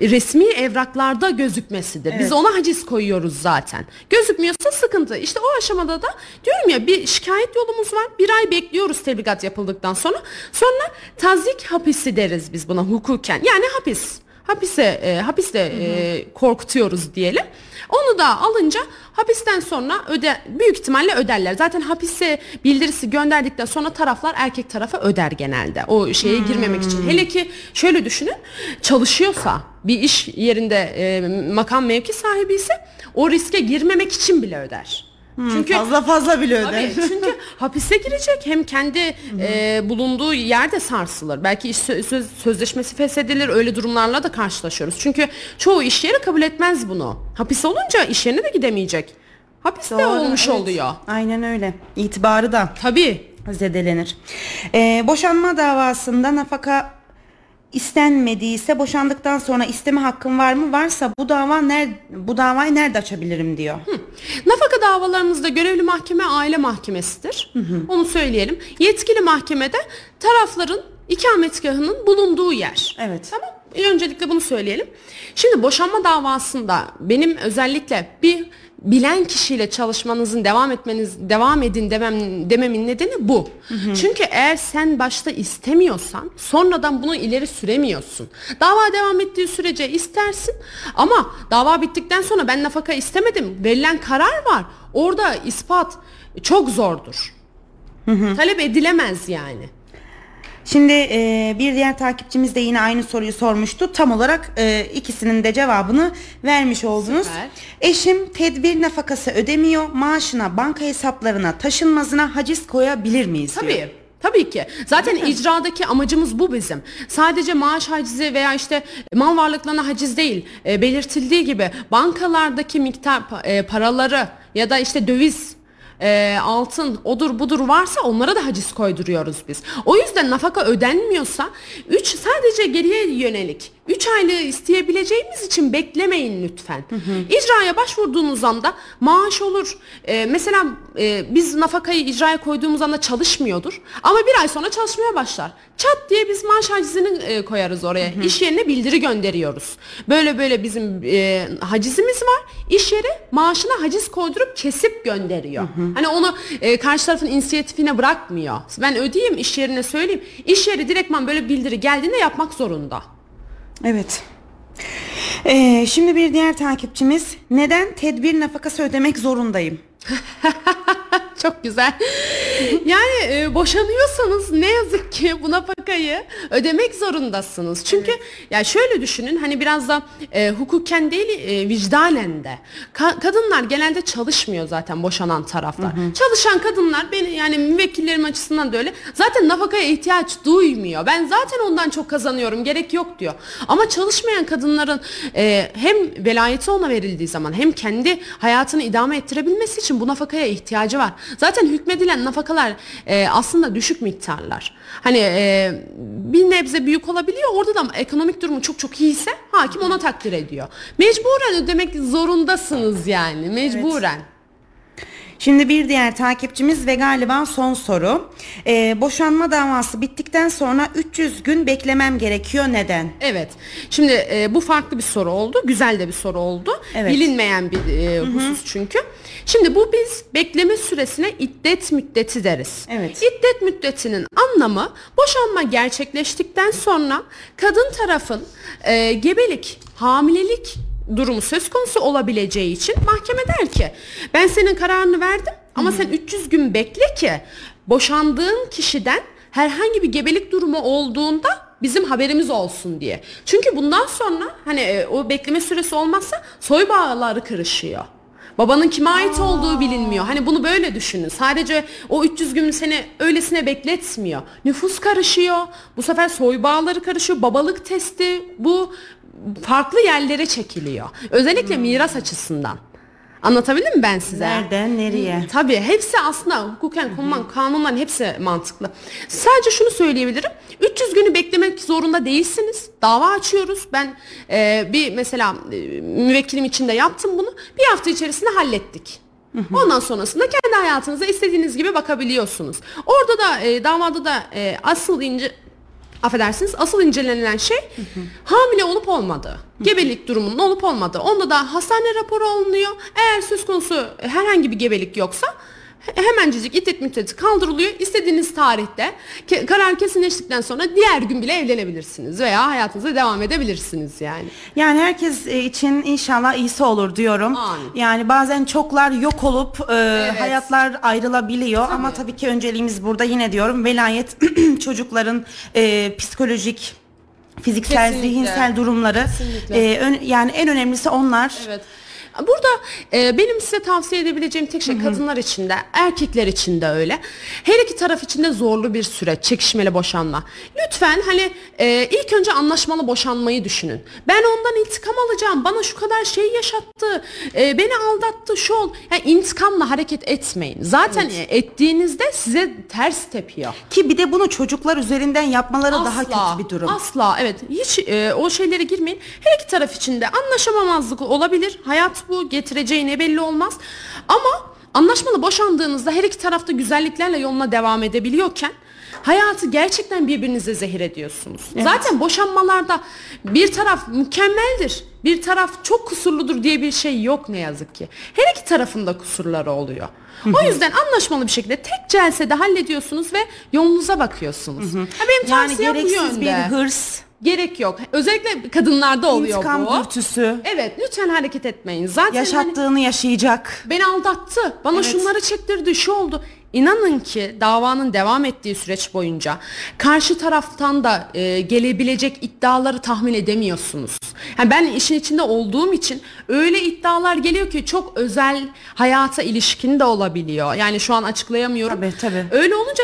resmi evraklarda gözükmesidir. Biz Evet. ona haciz koyuyoruz zaten. Gözükmüyorsa sıkıntı. İşte o aşamada da diyorum ya bir şikayet yolumuz var. Bir ay bekliyoruz tebligat yapıldıktan sonra. Sonra tazik hapisi deriz biz buna hukuken. Yani hapis. Hapise e, hapiste e, korkutuyoruz diyelim. Onu da alınca hapisten sonra öde büyük ihtimalle öderler. Zaten hapise bildirisi gönderdikten sonra taraflar erkek tarafa öder genelde. O şeye girmemek için. Hele ki şöyle düşünün. Çalışıyorsa bir iş yerinde e, makam mevki sahibi ise o riske girmemek için bile öder. Çünkü fazla fazla bile öder. Tabii çünkü hapise girecek hem kendi e, bulunduğu yerde sarsılır. Belki iş sö- söz- sözleşmesi feshedilir öyle durumlarla da karşılaşıyoruz. Çünkü çoğu iş yeri kabul etmez bunu. Hapis olunca iş yerine de gidemeyecek. Hapiste Doğru, olmuş evet. oluyor. Aynen öyle. İtibarı da Tabii. zedelenir. Ee, boşanma davasında nafaka istenmediyse boşandıktan sonra isteme hakkım var mı? Varsa bu dava ner bu davayı nerede açabilirim diyor. Nafaka davalarımızda görevli mahkeme aile mahkemesidir. Onu söyleyelim. Yetkili mahkemede tarafların ikametgahının bulunduğu yer. Evet. Tamam. Öncelikle bunu söyleyelim. Şimdi boşanma davasında benim özellikle bir bilen kişiyle çalışmanızın devam etmeniz devam edin demem dememin nedeni bu. Çünkü eğer sen başta istemiyorsan sonradan bunu ileri süremiyorsun. Dava devam ettiği sürece istersin ama dava bittikten sonra ben nafaka istemedim. Verilen karar var. Orada ispat çok zordur. Talep edilemez yani. Şimdi e, bir diğer takipçimiz de yine aynı soruyu sormuştu. Tam olarak e, ikisinin de cevabını vermiş oldunuz. Süper. Eşim tedbir nafakası ödemiyor. Maaşına banka hesaplarına taşınmazına haciz koyabilir miyiz? diyor. Tabii. Tabii ki. Zaten icradaki amacımız bu bizim. Sadece maaş hacizi veya işte mal varlıklarına haciz değil. E, belirtildiği gibi bankalardaki miktar e, paraları ya da işte döviz e, altın odur budur varsa onlara da haciz koyduruyoruz biz. O yüzden nafaka ödenmiyorsa 3 sadece geriye yönelik 3 aylığı isteyebileceğimiz için beklemeyin lütfen. İcraya başvurduğunuz anda maaş olur. E, mesela e, biz nafakayı icraya koyduğumuz anda çalışmıyordur. Ama bir ay sonra çalışmaya başlar. Çat diye biz maaş hacizini e, koyarız oraya. İş yerine bildiri gönderiyoruz. Böyle böyle bizim e, hacizimiz var. İş yeri maaşına haciz koydurup kesip gönderiyor. Hani onu e, karşı tarafın inisiyatifine bırakmıyor. Ben ödeyeyim iş yerine söyleyeyim. İş yeri direktman böyle bildiri geldiğinde yapmak zorunda. Evet. Ee, şimdi bir diğer takipçimiz neden tedbir nafakası ödemek zorundayım? Çok güzel. Yani e, boşanıyorsanız ne yazık ki bu nafakayı ödemek zorundasınız. Çünkü ya şöyle düşünün hani biraz da e, hukuken değil e, vicdanen de. Ka- kadınlar genelde çalışmıyor zaten boşanan taraflar. Çalışan kadınlar beni yani müvekkillerim açısından da öyle. Zaten nafakaya ihtiyaç duymuyor. Ben zaten ondan çok kazanıyorum. Gerek yok diyor. Ama çalışmayan kadınların e, hem velayeti ona verildiği zaman hem kendi hayatını idame ettirebilmesi için bu nafakaya ihtiyacı var. Zaten hükmedilen nafakalar e, aslında düşük miktarlar. Hani e, bir nebze büyük olabiliyor. Orada da ekonomik durumu çok çok iyiyse hakim ona takdir ediyor. Mecburen ödemek zorundasınız yani. Mecburen. Şimdi bir diğer takipçimiz ve galiba son soru. Ee, boşanma davası bittikten sonra 300 gün beklemem gerekiyor. Neden? Evet. Şimdi e, bu farklı bir soru oldu. Güzel de bir soru oldu. Evet. Bilinmeyen bir e, husus çünkü. Şimdi bu biz bekleme süresine iddet müddeti deriz. Evet. İddet müddetinin anlamı boşanma gerçekleştikten sonra kadın tarafın e, gebelik, hamilelik durumu söz konusu olabileceği için mahkeme der ki ben senin kararını verdim ama sen 300 gün bekle ki boşandığın kişiden herhangi bir gebelik durumu olduğunda bizim haberimiz olsun diye. Çünkü bundan sonra hani e, o bekleme süresi olmazsa soy bağları kırışıyor. Babanın kime ait olduğu bilinmiyor. Hani bunu böyle düşünün. Sadece o 300 gün seni öylesine bekletmiyor. Nüfus karışıyor. Bu sefer soy bağları karışıyor. Babalık testi bu farklı yerlere çekiliyor. Özellikle miras açısından. Anlatabildim mi ben size? Nereden nereye? Tabii hepsi aslında hukuken konulan kanunların hepsi mantıklı. Sadece şunu söyleyebilirim. 300 günü beklemek zorunda değilsiniz. Dava açıyoruz. Ben e, bir mesela e, müvekkilim için de yaptım bunu. Bir hafta içerisinde hallettik. Ondan sonrasında kendi hayatınıza istediğiniz gibi bakabiliyorsunuz. Orada da e, davada da e, asıl ince affedersiniz asıl incelenilen şey hamile olup olmadığı. Gebelik durumunun olup olmadığı. Onda da hastane raporu alınıyor. Eğer söz konusu herhangi bir gebelik yoksa hemencecik iddet müddeti kaldırılıyor. İstediğiniz tarihte karar kesinleştikten sonra diğer gün bile evlenebilirsiniz veya hayatınıza devam edebilirsiniz yani. Yani herkes e, için inşallah iyisi olur diyorum. Amin. Yani bazen çoklar yok olup e, hayatlar ayrılabiliyor ama tabii ki önceliğimiz burada yine diyorum velayet çocukların e, psikolojik fiziksel, Kesinlikle. zihinsel durumları Kesinlikle. e, ön- yani en önemlisi onlar. Evet. Burada e, benim size tavsiye edebileceğim tek şey kadınlar için de erkekler için de öyle. Her iki taraf için de zorlu bir süreç çekişmeli boşanma. Lütfen hani e, ilk önce anlaşmalı boşanmayı düşünün. Ben ondan intikam alacağım. Bana şu kadar şey yaşattı. e, beni aldattı. Şu ol. Yani intikamla hareket etmeyin. Zaten e, ettiğinizde size ters tepiyor. Ki bir de bunu çocuklar üzerinden yapmaları daha kötü bir durum. Asla evet. Hiç e, o şeylere girmeyin. Her iki taraf için de anlaşamamazlık olabilir. Hayat bu. Getireceği ne belli olmaz. Ama anlaşmalı boşandığınızda her iki tarafta güzelliklerle yoluna devam edebiliyorken hayatı gerçekten birbirinize zehir ediyorsunuz. Zaten boşanmalarda bir taraf mükemmeldir. Bir taraf çok kusurludur diye bir şey yok ne yazık ki. Her iki tarafın da kusurları oluyor. O yüzden anlaşmalı bir şekilde tek celsede hallediyorsunuz ve yolunuza bakıyorsunuz. Ha, benim Yani tavsiyem bu gereksiz bir yönde. hırs, Gerek yok. Özellikle kadınlarda oluyor intikam bu. dürtüsü, Evet lütfen hareket etmeyin. Zaten hani yaşattığını yaşayacak. beni aldattı. Bana Evet. şunları çektirdi, şu oldu. inanın ki davanın devam ettiği süreç boyunca karşı taraftan da e, gelebilecek iddiaları tahmin edemiyorsunuz. Yani ben işin içinde olduğum için öyle iddialar geliyor ki çok özel hayata ilişkin de olabiliyor. Yani şu an açıklayamıyorum. Tabii, tabii. Öyle olunca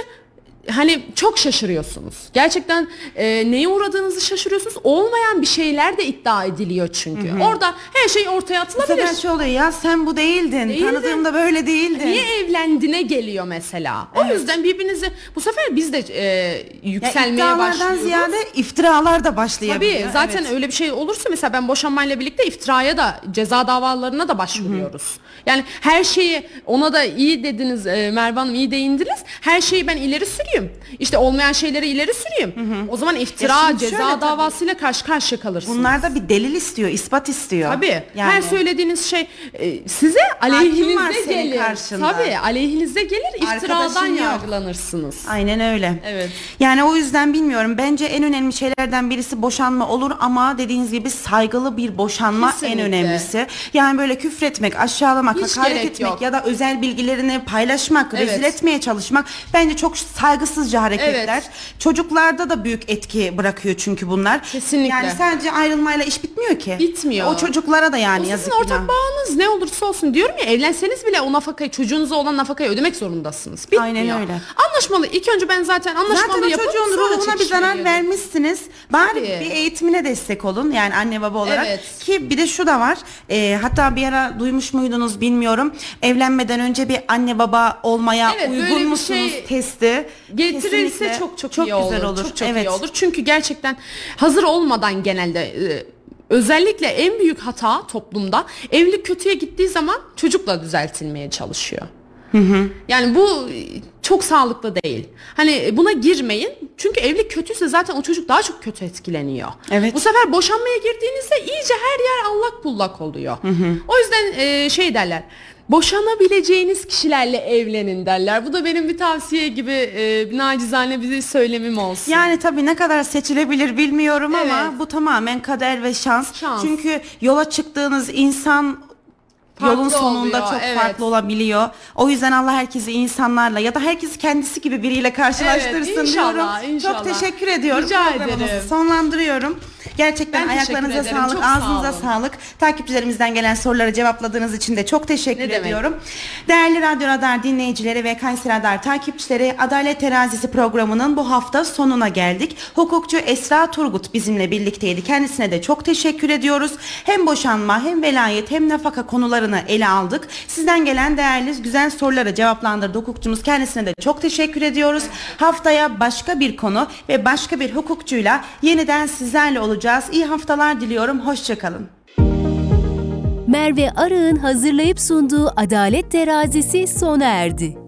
hani çok şaşırıyorsunuz. Gerçekten e, neye uğradığınızı şaşırıyorsunuz. Olmayan bir şeyler de iddia ediliyor çünkü. Orada her şey ortaya Bu sefer atılabilir. şey oluyor ya sen bu değildin. Değildin. Tanıdığımda böyle değildin. Niye evlendine geliyor mesela. O yüzden birbirinizi bu sefer biz de e, Ya yükselmeye iddialardan başlıyoruz. ziyade iftiralar da başlayabiliyor. Tabii zaten Evet. öyle bir şey olursa mesela ben boşanmayla birlikte iftiraya da ceza davalarına da başvuruyoruz. Yani her şeyi ona da iyi dediniz e, Merve Hanım iyi değindiniz. Her şeyi ben ileri süreyim. İşte olmayan şeyleri ileri süreyim. O zaman iftira Ya şimdi ceza şöyle tabii. davasıyla karşı karşıya kalırsınız. Bunlar da bir delil istiyor, ispat istiyor. Tabii. Yani. Her söylediğiniz şey e, size aleyhinize senin gelir. karşında. Tabii aleyhinize gelir. iftiradan Arkadaşın yok. yargılanırsınız. Aynen öyle. Evet. Yani o yüzden bilmiyorum. Bence en önemli şeylerden birisi boşanma olur ama dediğiniz gibi saygılı bir boşanma Kesinlikle. en önemlisi. Yani böyle küfretmek, aşağılamak, Hiç hakaret gerek etmek yok. ya da özel bilgilerini paylaşmak, Evet. rezil etmeye çalışmak bence çok saygısızca hareketler. Evet. Çocuklarda da büyük etki bırakıyor çünkü bunlar. Kesinlikle. Yani sadece ayrılmayla iş bitmiyor ki. Bitmiyor. O çocuklara da yani O yazık sizin ortak günah. bağınız ne olursa olsun diyorum ya evlenseniz bile o nafakayı çocuğunuza olan nafakayı ödemek zorundasınız. Bitmiyor. Aynen öyle. Anlaşmalı. İlk önce ben zaten anlaşmalı Zaten yapıp çocuğun ruhuna bir zarar vermişsiniz. Bari Tabii. bir eğitimine destek olun. Yani anne baba olarak. Evet. Ki bir de şu da var. Ee, hatta bir ara duymuş muydunuz bilmiyorum. Evlenmeden önce bir anne baba olmaya Evet, uygun musunuz şey testi. Getirilse Kesinlikle çok çok, çok iyi güzel olur. olur. Çok çok evet. iyi olur. Çünkü gerçekten hazır olmadan genelde e, özellikle en büyük hata toplumda evlilik kötüye gittiği zaman çocukla düzeltilmeye çalışıyor. Yani bu çok sağlıklı değil. Hani buna girmeyin. Çünkü evlilik kötüyse zaten o çocuk daha çok kötü etkileniyor. Evet. Bu sefer boşanmaya girdiğinizde iyice her yer allak bullak oluyor. O yüzden e, şey derler. Boşanabileceğiniz kişilerle evlenin derler. Bu da benim bir tavsiye gibi e, nacizane bir söylemim olsun. Yani tabii ne kadar seçilebilir bilmiyorum ama Evet. bu tamamen kader ve şans. Şans. Çünkü yola çıktığınız insan Farklı yolun sonunda oluyor, çok evet. farklı olabiliyor. O yüzden Allah herkesi insanlarla ya da herkesi kendisi gibi biriyle karşılaştırsın Evet, inşallah, diyorum. inşallah. Çok teşekkür ediyorum. Rica ederim. Sonlandırıyorum. Gerçekten Ben ayaklarınıza sağlık, Çok sağ ağzınıza olun. sağlık. Takipçilerimizden gelen soruları cevapladığınız için de çok teşekkür Ne demek. ediyorum. Değerli Radyo Radar dinleyicileri ve Kayseri Radar takipçileri Adalet Terazisi programının bu hafta sonuna geldik. Hukukçu Esra Turgut bizimle birlikteydi. Kendisine de çok teşekkür ediyoruz. Hem boşanma hem velayet hem nafaka konularını ele aldık. Sizden gelen değerli güzel soruları cevaplandırdı hukukçumuz. Kendisine de çok teşekkür ediyoruz. Haftaya başka bir konu ve başka bir hukukçuyla yeniden sizlerle olacağız. İyi haftalar diliyorum. Hoşçakalın. Merve Arı'nın hazırlayıp sunduğu Adalet Terazisi sona erdi.